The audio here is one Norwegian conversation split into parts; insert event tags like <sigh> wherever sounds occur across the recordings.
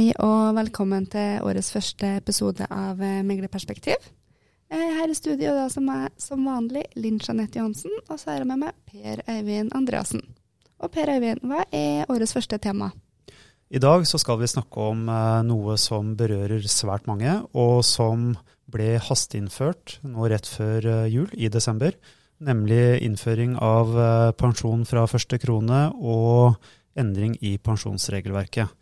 Hei og velkommen til årets første episode av eh, Meglerperspektiv. Eh, her i studio da, som er som vanlig Linn Jeanette Johansen, og så er jeg med meg Per Øyvind Andreassen. Og Per Øyvind, hva er årets første tema? I dag så skal vi snakke om eh, noe som berører svært mange, og som ble hasteinnført nå rett før jul, i desember. Nemlig innføring av pensjon fra første krone og endring i pensjonsregelverket.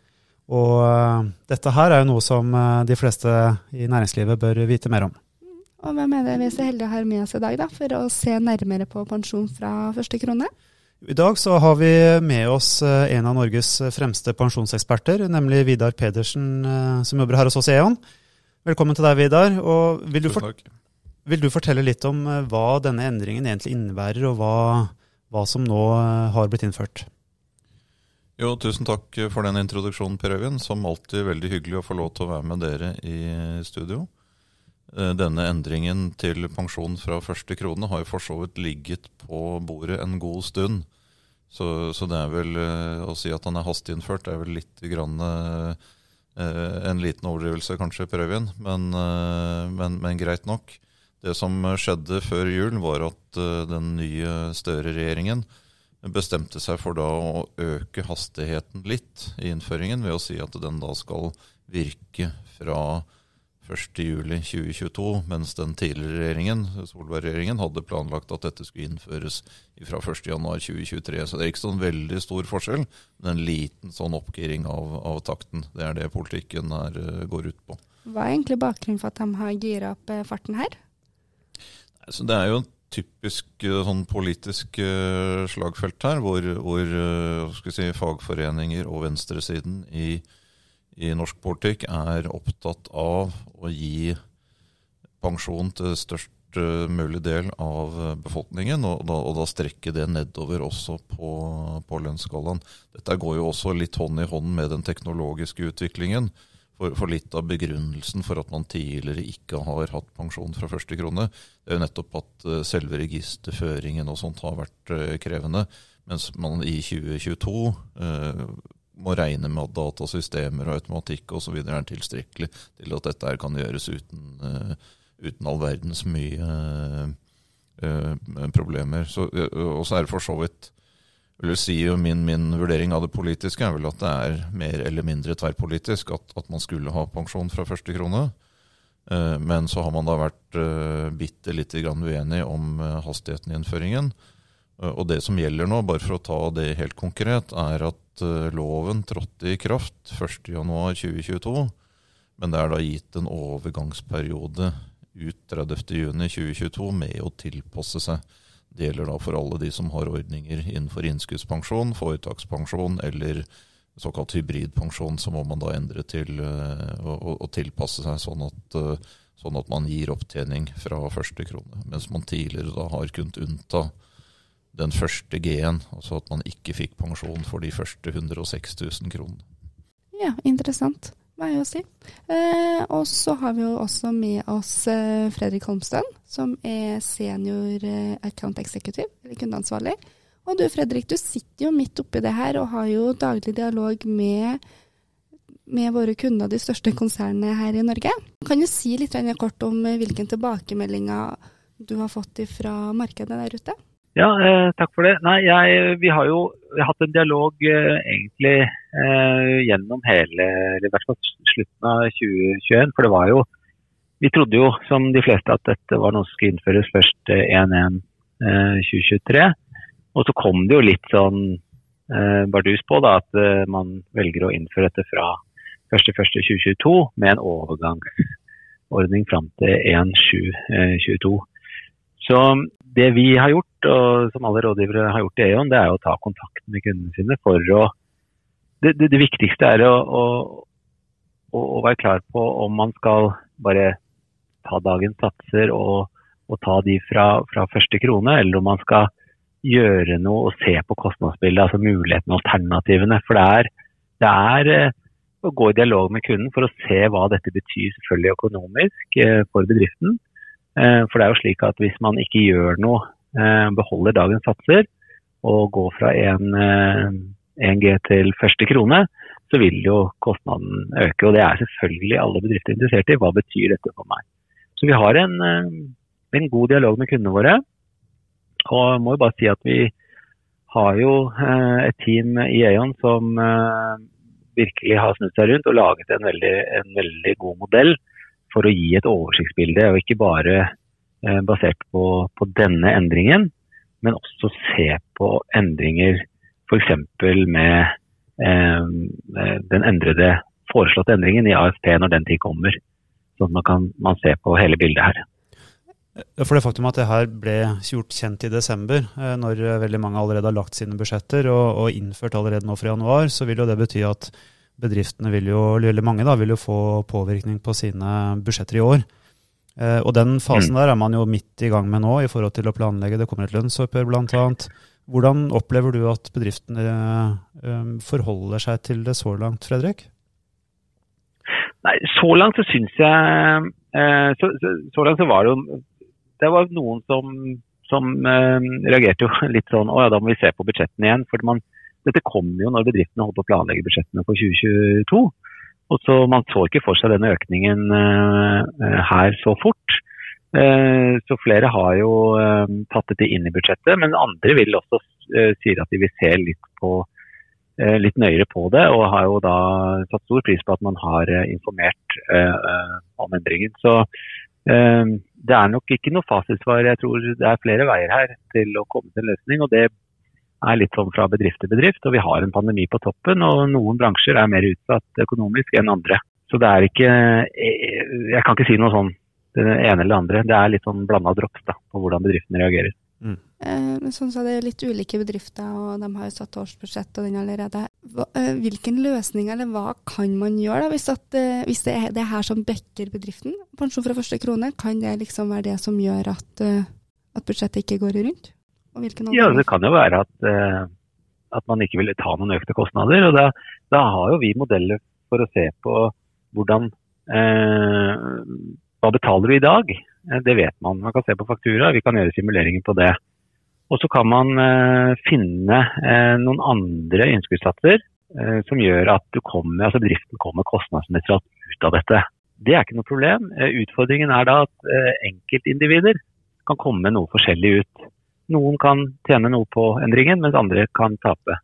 Og uh, dette her er jo noe som uh, de fleste i næringslivet bør vite mer om. Og hvem er det vi er så heldige å ha med oss i dag, da, for å se nærmere på pensjon fra første krone? I dag så har vi med oss uh, en av Norges fremste pensjonseksperter, nemlig Vidar Pedersen, som jobber her hos oss i E.ON. Velkommen til deg, Vidar. Og vil du, vil du, fortelle litt om hva denne endringen egentlig innebærer, og hva, hva som nå har blitt innført? Jo, tusen takk for den introduksjonen, Per Øyvind. Som alltid veldig hyggelig å få lov til å være med dere i studio. Eh, denne endringen til pensjon fra første krone har jo for så vidt ligget på bordet en god stund. Så, så det er vel eh, å si at han er hasteinnført, er vel litt grann, eh, en liten overdrivelse kanskje, Per Øyvind. Men, men, men, greit nok. Det som skjedde før jul, var at den nye Støre-regjeringen bestemte seg for da å øke hastigheten litt i innføringen ved å si at den da skal virke fra 1.7.2022, mens den tidligere regjeringen, Solberg-regjeringen hadde planlagt at dette skulle innføres fra 1.1.2023. Så det er ikke sånn veldig stor forskjell, men en liten sånn oppgiring av, av takten. Det er det politikken her uh, går ut på. Hva er egentlig bakgrunnen for at de har gira opp uh, farten her? Så det er jo typisk eh, sånn politisk uh, slagfelt her, hvor, hvor uh, si, fagforeninger og venstresiden i, i, norsk politikk er opptatt av å gi pensjon til størst mulig del av befolkningen, og da, og da, strekke det nedover også på, på lønnsskalaen. Dette går jo også litt hånd i hånd med den teknologiske utviklingen. For, for, litt av begrunnelsen for at man tidligere ikke har hatt pensjon fra første krone, det er jo nettopp at uh, selve registerføringen og sånt har vært uh, krevende. Mens man i 2022 uh, eh, må regne med at datasystemer og automatikk osv. er tilstrekkelig til at dette kan gjøres uten, uten all verdens mye problemer. Så, og så er det for så vidt vil si min, min, vurdering av det politiske er vel at det er mer eller mindre tverrpolitisk at, at man skulle ha pensjon fra første krone. Eh, men så har man da vært uh, bitte lite grann uenig om uh, hastigheten i innføringen. Og det som gjelder nå, bare for å ta det helt konkret, er at loven trådte i kraft 1.1.2022. Men det er da gitt en overgangsperiode ut 30.6.2022 med å tilpasse seg. Det gjelder da for alle de som har ordninger innenfor innskuddspensjon, foretakspensjon eller såkalt hybridpensjon, så må man da endre til å, å, tilpasse seg sånn at, eh, sånn at, man gir opptjening fra første krone. Mens man tidligere da har kunnet unnta den første G-en, altså at man ikke fikk pensjon for de første 106 000 kronene. Ja, interessant må å si. Eh, og så har vi jo også med oss eh, Fredrik Holmstøen, som er senior eh, account executive, eller kundeansvarlig. Og du Fredrik, du sitter jo midt oppi det her og har jo daglig dialog med, med våre kunder, de største konsernene her i Norge. Kan du si litt kort om hvilken hvilke tilbakemeldinger du har fått fra markedet der ute? Ja, eh, takk for det. Nei, jeg, vi har jo vi har hatt en dialog eh, egentlig eh, gjennom hele, eller i hvert fall slutten av 2021. For det var jo Vi trodde jo som de fleste at dette var noe som skulle innføres først 1.1.2023. Eh, Og så kom det jo litt sånn eh, bardus på da, at eh, man velger å innføre dette fra 1.1.2022 med en overgangsordning fram til 1.7.22. Så det vi har gjort, og som alle rådgivere har gjort i E.ON, det er å ta kontakt med kundene sine for å Det, det, det viktigste er å, å, å, være klar på om man skal bare ta dagens satser og, og ta de fra, fra, første krone, eller om man skal gjøre noe og se på kostnadsbildet, altså mulighetene og alternativene. For det er, det er eh, å gå i dialog med kunden for å se hva dette betyr selvfølgelig økonomisk eh, for bedriften. Eh, for det er jo slik at hvis man ikke gjør noe, eh, beholder dagens satser og går fra 1, G til første krone, så vil jo kostnaden øke. Og det er selvfølgelig alle bedrifter interessert i. Hva betyr dette for meg? Så vi har en, en god dialog med kundene våre. Og jeg må jo bare si at vi har jo et team i Aon som virkelig har snudd seg rundt og laget en veldig, en veldig god modell for å gi et oversiktsbilde, og ikke bare eh, basert på, på, denne endringen, men også se på endringer f.eks. med eh, den endrede, foreslåtte endringen i AFP når den tid kommer. Sånn at man kan man se på hele bildet her. For det faktum at det her ble gjort kjent i desember, eh, når veldig mange allerede har lagt sine budsjetter og, og innført allerede nå fra januar, så vil jo det bety at bedriftene vil jo, eller mange da, vil jo få påvirkning på sine budsjetter i år. Eh, og den fasen mm. der er man jo midt i gang med nå i forhold til å planlegge. Det kommer et lønnsoppgjør bl.a. Hvordan opplever du at bedriftene eh, forholder seg til det så langt, Fredrik? Nei, Så langt så syns jeg eh, så, så, så, langt så var det jo Det var noen som, som eh, reagerte jo <laughs> litt sånn Å ja, da må vi se på budsjettene igjen. for man dette kom jo når bedriftene holdt på å planlegge budsjettene for 2022. Og så Man så ikke for seg denne økningen uh, her så fort. Uh, så flere har jo tatt dette inn i budsjettet, men andre vil også si at de vil se litt, på, litt nøyere på det. Og har jo da satt stor pris på at man har informert om endringen. Så det er nok ikke noe fasitsvar. Jeg tror det er flere veier her til å komme til en løsning. og det er litt sånn fra bedrift til bedrift. Og vi har en pandemi på toppen, og noen bransjer er mer utsatt økonomisk enn andre. Så det er ikke Jeg kan ikke si noe sånn det ene eller det andre. Det er litt sånn blanda drops da, på hvordan bedriftene reagerer. Mm. Eh, sånn så er det litt ulike bedrifter, og de har jo satt årsbudsjett og den allerede. Hva, eh, hvilken løsning eller hva kan man gjøre da, hvis, at, eh, hvis det er det her som dekker bedriften? Pensjon fra første krone, kan det liksom være det som gjør at, eh, at budsjettet ikke går rundt? Ja, Det kan jo være at, eh, at, man ikke vil ta noen økte kostnader. og da, da, har jo vi modeller for å se på hvordan eh, Hva betaler du i dag? Uh, det vet man. Man kan se på faktura, vi kan gjøre simuleringer på det. Og så kan man finne noen andre innskuddssatser som gjør at kommer, altså driften kommer kostnadsnøytralt ut av dette. Det er ikke noe problem. Utfordringen er da at enkeltindivider kan komme noe forskjellig ut. Noen kan tjene noe på endringen, mens andre kan tape.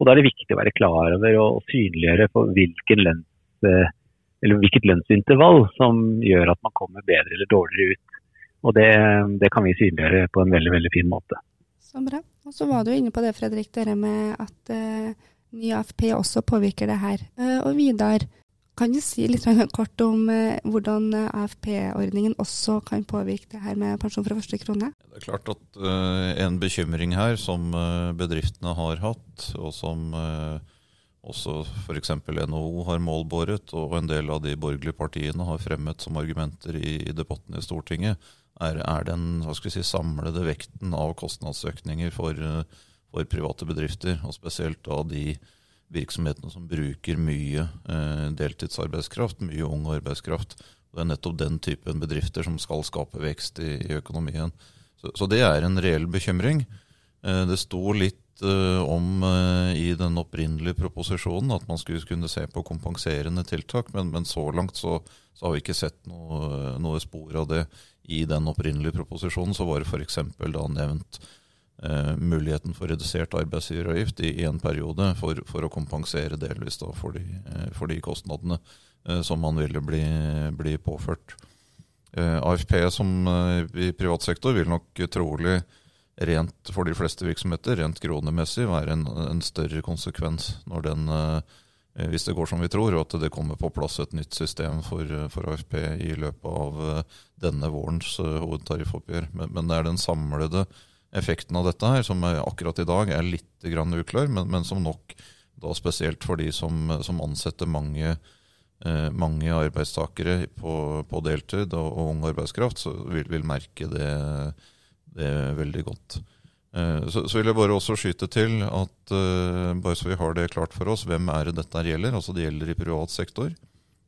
Og Da er det viktig å være klar over og synliggjøre på lønns, eh, hvilket lønnsintervall som gjør at man kommer bedre eller dårligere ut. Og det, det, kan vi synliggjøre på en veldig veldig fin måte. Så bra. Og så var du inne på det, Fredrik, dere med at uh, ny AFP også påvirker det her. Uh, og Vidar, kan du si litt kort om eh, hvordan eh, AFP-ordningen også kan påvirke det her med pensjon fra første krone? Det er klart at uh, en bekymring her som bedriftene har hatt, og som også f.eks. NHO har målbåret, og en del av de borgerlige partiene har fremmet som argumenter i, debatten i Stortinget, er, er den si, samlede vekten av kostnadsøkninger for, for private bedrifter, og spesielt av de virksomhetene som bruker mye eh, deltidsarbeidskraft, mye ung arbeidskraft. Det er nettopp den typen bedrifter som skal skape vekst i, i økonomien. Så, så, det er en reell bekymring. Eh, det sto litt eh, om i den opprinnelige proposisjonen at man skulle kunne se på kompenserende tiltak, men, men så langt så, så, har vi ikke sett noe, noe, spor av det. I den opprinnelige proposisjonen så var det f.eks. da nevnt muligheten for redusert arbeidsgiveravgift i en periode for, for, å kompensere delvis for, de, eh, for, de, kostnadene eh, som man ville bli, bli påført. Eh, AFP som eh, i privat sektor vil nok trolig rent for de fleste virksomheter, rent kronemessig, være en, en større konsekvens når den eh, hvis det går som vi tror, og at det kommer på plass et nytt system for, for AFP i løpet av denne vårens hovedtariffoppgjør. Men, men det er den samlede effekten av dette her, som akkurat i dag er litt grann uklar, men, men, som nok da spesielt for de som, som ansetter mange, eh, mange arbeidstakere på, på deltid og, og, ung arbeidskraft, så vil, vil merke det, det, veldig godt. Eh, så, så, vil jeg bare også skyte til at eh, bare så vi har det klart for oss, hvem er det dette gjelder? Altså Det gjelder i privat sektor.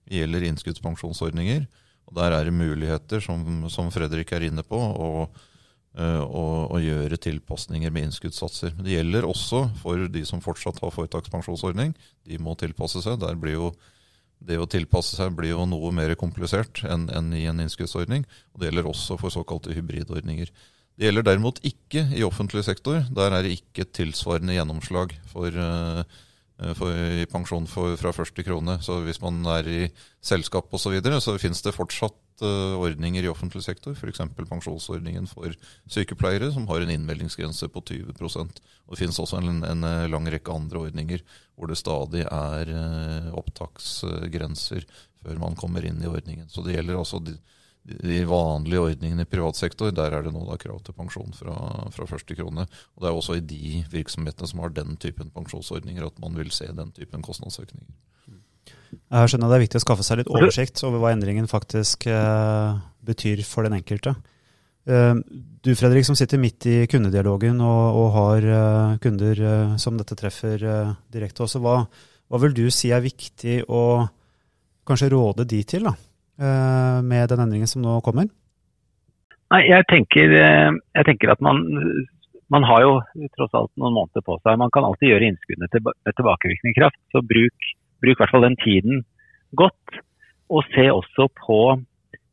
Det gjelder innskuddspensjonsordninger. og Der er det muligheter, som, som Fredrik er inne på, og å gjøre tilpasninger med innskuddssatser. Det gjelder også for de som fortsatt har foretakspensjonsordning. De må tilpasse seg. Jo det å tilpasse seg blir jo noe mer komplisert enn, enn i en innskuddsordning. Og det gjelder også for såkalte hybridordninger. Det gjelder derimot ikke i offentlig sektor. Der er det ikke tilsvarende gjennomslag for, uh, for, i pensjon for, fra første krone. Så hvis man er i selskap osv., så, videre, så finnes det fortsatt uh, ordninger i offentlig sektor. F.eks. pensjonsordningen for sykepleiere, som har en innmeldingsgrense på 20 Og Det finnes også en, en lang rekke andre ordninger hvor det stadig er uh, opptaksgrenser før man kommer inn i ordningen. Så det gjelder altså de, de vanlige ordningene i privat sektor, der er det nå da krav til pensjon fra, fra, første krone. Og Det er også i de virksomhetene som har den typen pensjonsordninger at man vil se den typen kostnadsøkninger. Jeg skjønner det er viktig å skaffe seg litt oversikt over hva endringen faktisk eh, betyr for den enkelte. Eh, du Fredrik, som sitter midt i kundedialogen og, og har eh, kunder eh, som dette treffer eh, direkte også, hva, hva, vil du si er viktig å kanskje råde de til? da? Eh, med den endringen som nå kommer? Nei, jeg tenker, eh, jeg tenker at man, man, har jo tross alt noen måneder på seg. Man kan alltid gjøre innskuddene til, med tilbakevirkende kraft. Så bruk, bruk i hvert fall den tiden godt. Og se også på,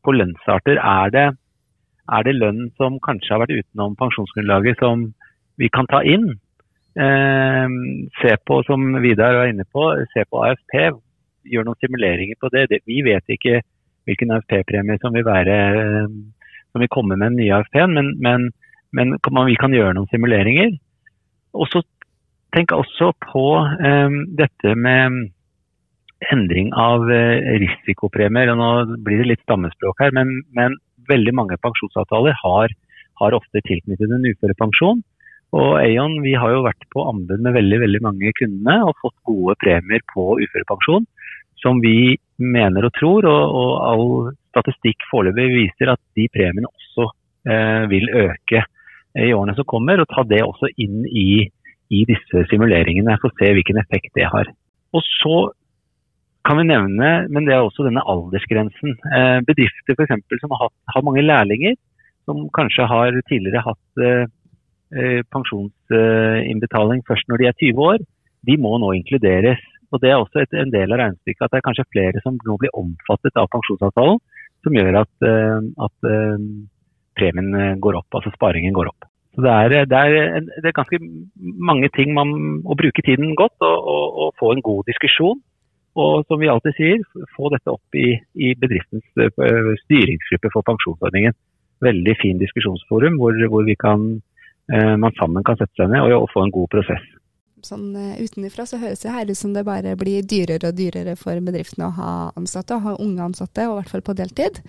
på lønnsarter. Er det, er det, lønn som kanskje har vært utenom pensjonsgrunnlaget som vi kan ta inn? Eh, se på, som Vidar var inne på, se på AFP. Gjør noen simuleringer på det. det vi vet ikke hvilken AFP-premie som vil være eh, som vil komme med den nye AFP-en, men, men, men man, vi kan gjøre noen simuleringer. Og så tenk også på um, dette med endring av uh, risikopremier. og Nå blir det litt stammespråk her, men, men veldig mange pensjonsavtaler har, har, ofte tilknyttet en uførepensjon. Og Aon vi har jo vært på anbud med veldig veldig mange kundene og fått gode premier på uførepensjon som vi mener og tror, og, og all statistikk foreløpig viser at de premiene også eh, vil øke i årene som kommer. Og ta det også inn i, i disse simuleringene for å se hvilken effekt det har. Og så kan vi nevne, men det er også denne aldersgrensen. Eh, bedrifter eksempel, som har, har mange lærlinger, som kanskje har tidligere hatt eh, eh pensjonsinnbetaling først når de er 20 år, de må nå inkluderes og Det er også et, en del av regnestykket at det er kanskje flere som nå blir omfattet av pensjonsavtalen, som gjør at, uh, at uh, premien eh, går opp, altså sparingen går opp. Så Det er, det er, det er ganske mange ting man å bruke tiden godt og, og, og, få en god diskusjon. Og som vi alltid sier, få dette opp i, i bedriftens styringsgruppe for pensjonsordningen. Veldig fin diskusjonsforum hvor, hvor kan, man sammen kan sette seg ned og, og få en god prosess sånn uh, utenfra så høres det her ut som det bare blir dyrere og dyrere for bedriftene å ha ansatte, å ha unge ansatte, og i hvert fall på deltid.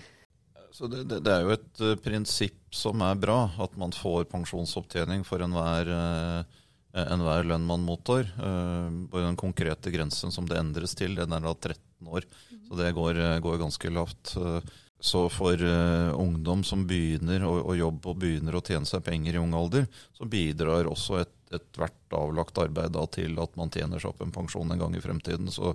Så det, det, det er jo et uh, prinsipp som er bra, at man får pensjonsopptjening for enhver, uh, enhver lønn man mottar. Bare den konkrete grensen som det endres til, den er da 13 år. Så det går, går ganske lavt. Så for uh, ungdom som begynner å, å, jobbe og begynner å tjene seg penger i ung alder, så bidrar også et ethvert avlagt arbeid da, til at man tjener seg opp en pensjon en gang i fremtiden. Så,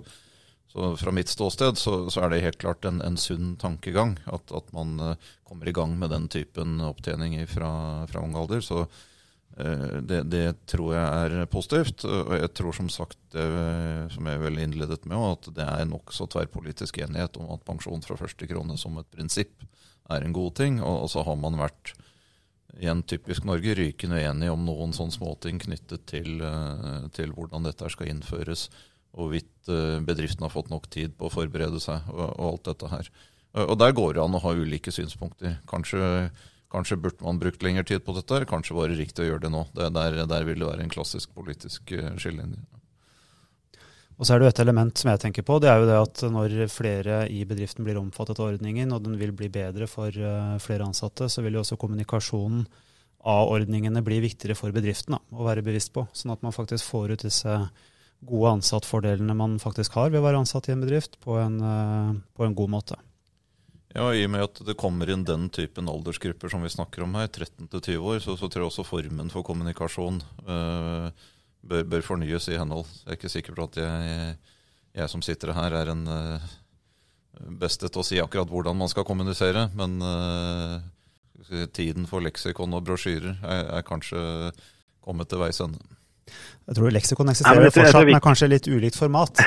så fra mitt ståsted så, så, er det helt klart en, en sunn tankegang at, at man uh, kommer i gang med den typen opptjening fra, fra ung alder. Så uh, det, det, tror jeg er positivt. Og jeg tror som sagt, det, som jeg vel innledet med, at det er nokså tverrpolitisk enighet om at pensjon fra første krone som et prinsipp er en god ting. Og, og så har man vært igjen typisk Norge, rykende uenige om noen sånne småting knyttet til, eh, til, hvordan dette skal innføres, hvorvidt eh, bedriften har fått nok tid på å forberede seg og, og alt dette her. Og Der går det an å ha ulike synspunkter. Kanskje, kanskje burde man brukt lengre tid på dette, kanskje var det riktig å gjøre det nå. Det, der, der vil det være en klassisk politisk eh, skillelinje. Og så er det jo et element som jeg tenker på. Det er jo det at når flere i bedriften blir omfattet av ordningen, og den vil bli bedre for uh, flere ansatte, så vil jo også kommunikasjonen av ordningene bli viktigere for bedriften da, å være bevisst på. Sånn at man faktisk får ut disse gode ansattfordelene man faktisk har ved å være ansatt i en bedrift, på en, uh, på en god måte. Ja, I og med at det kommer inn den typen aldersgrupper som vi snakker om her, 13 til 20 år, så, så tror jeg også formen for kommunikasjon uh, bør, bør, fornyes i henhold. Jeg er ikke sikker på at jeg, jeg som sitter her, er en uh, beste til å si akkurat hvordan man skal kommunisere. Men uh, tiden for leksikon og brosjyrer er, er kanskje kommet til veis ende. Jeg tror leksikon eksisterer ja, fortsatt, men kanskje litt ulikt format.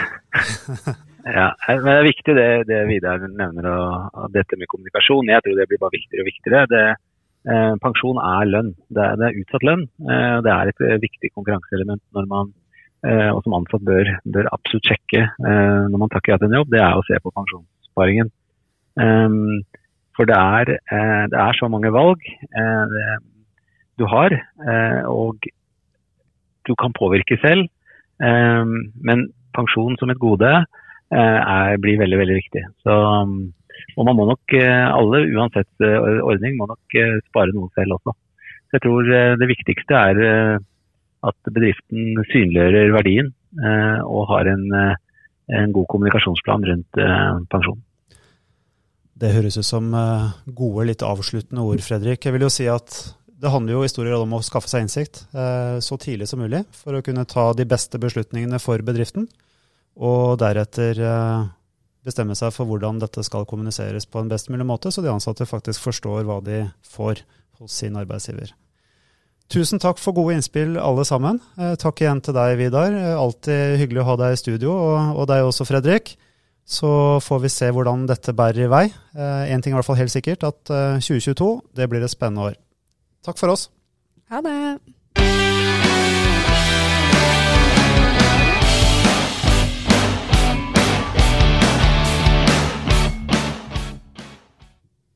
<laughs> ja, men Det er viktig det, det Vidar nevner, og, og, dette med kommunikasjon. Jeg tror det blir bare viktigere og viktigere. Det, eh, pensjon er lønn. Det er, det er utsatt lønn. Eh, det er et viktig konkurranseelement når man eh, og som ansatt bør, bør absolutt sjekke eh, når man takker ja til en jobb, det er å se på pensjonssparingen. Um, for det er, eh, det er, så mange valg eh, du har, og du kan påvirke selv. Ehm, men pensjon som et gode eh, er, blir veldig, veldig viktig. Så, og man må nok, eh, alle uansett eh, ordning, må nok spare noe selv også. Så jeg tror det viktigste er at bedriften synliggjører verdien og har en, en god kommunikasjonsplan rundt pensjon. Det høres ut som gode, litt avsluttende ord, Fredrik. Jeg vil jo si at det handler jo i stor grad om å skaffe seg innsikt eh, så tidlig som mulig for å kunne ta de beste beslutningene for bedriften, og deretter eh, bestemme seg for hvordan dette skal kommuniseres på en best mulig måte, så de ansatte faktisk forstår hva de får hos sin arbeidsgiver. Tusen takk for gode innspill, alle sammen. Eh, takk igjen til deg, Vidar. Eh, alltid hyggelig å ha deg i studio, og, deg også, Fredrik. Så får vi se hvordan dette bærer i vei. Én eh, ting er i hvert fall helt sikkert, at 2022 det blir et spennende år. Takk for oss. Ha det.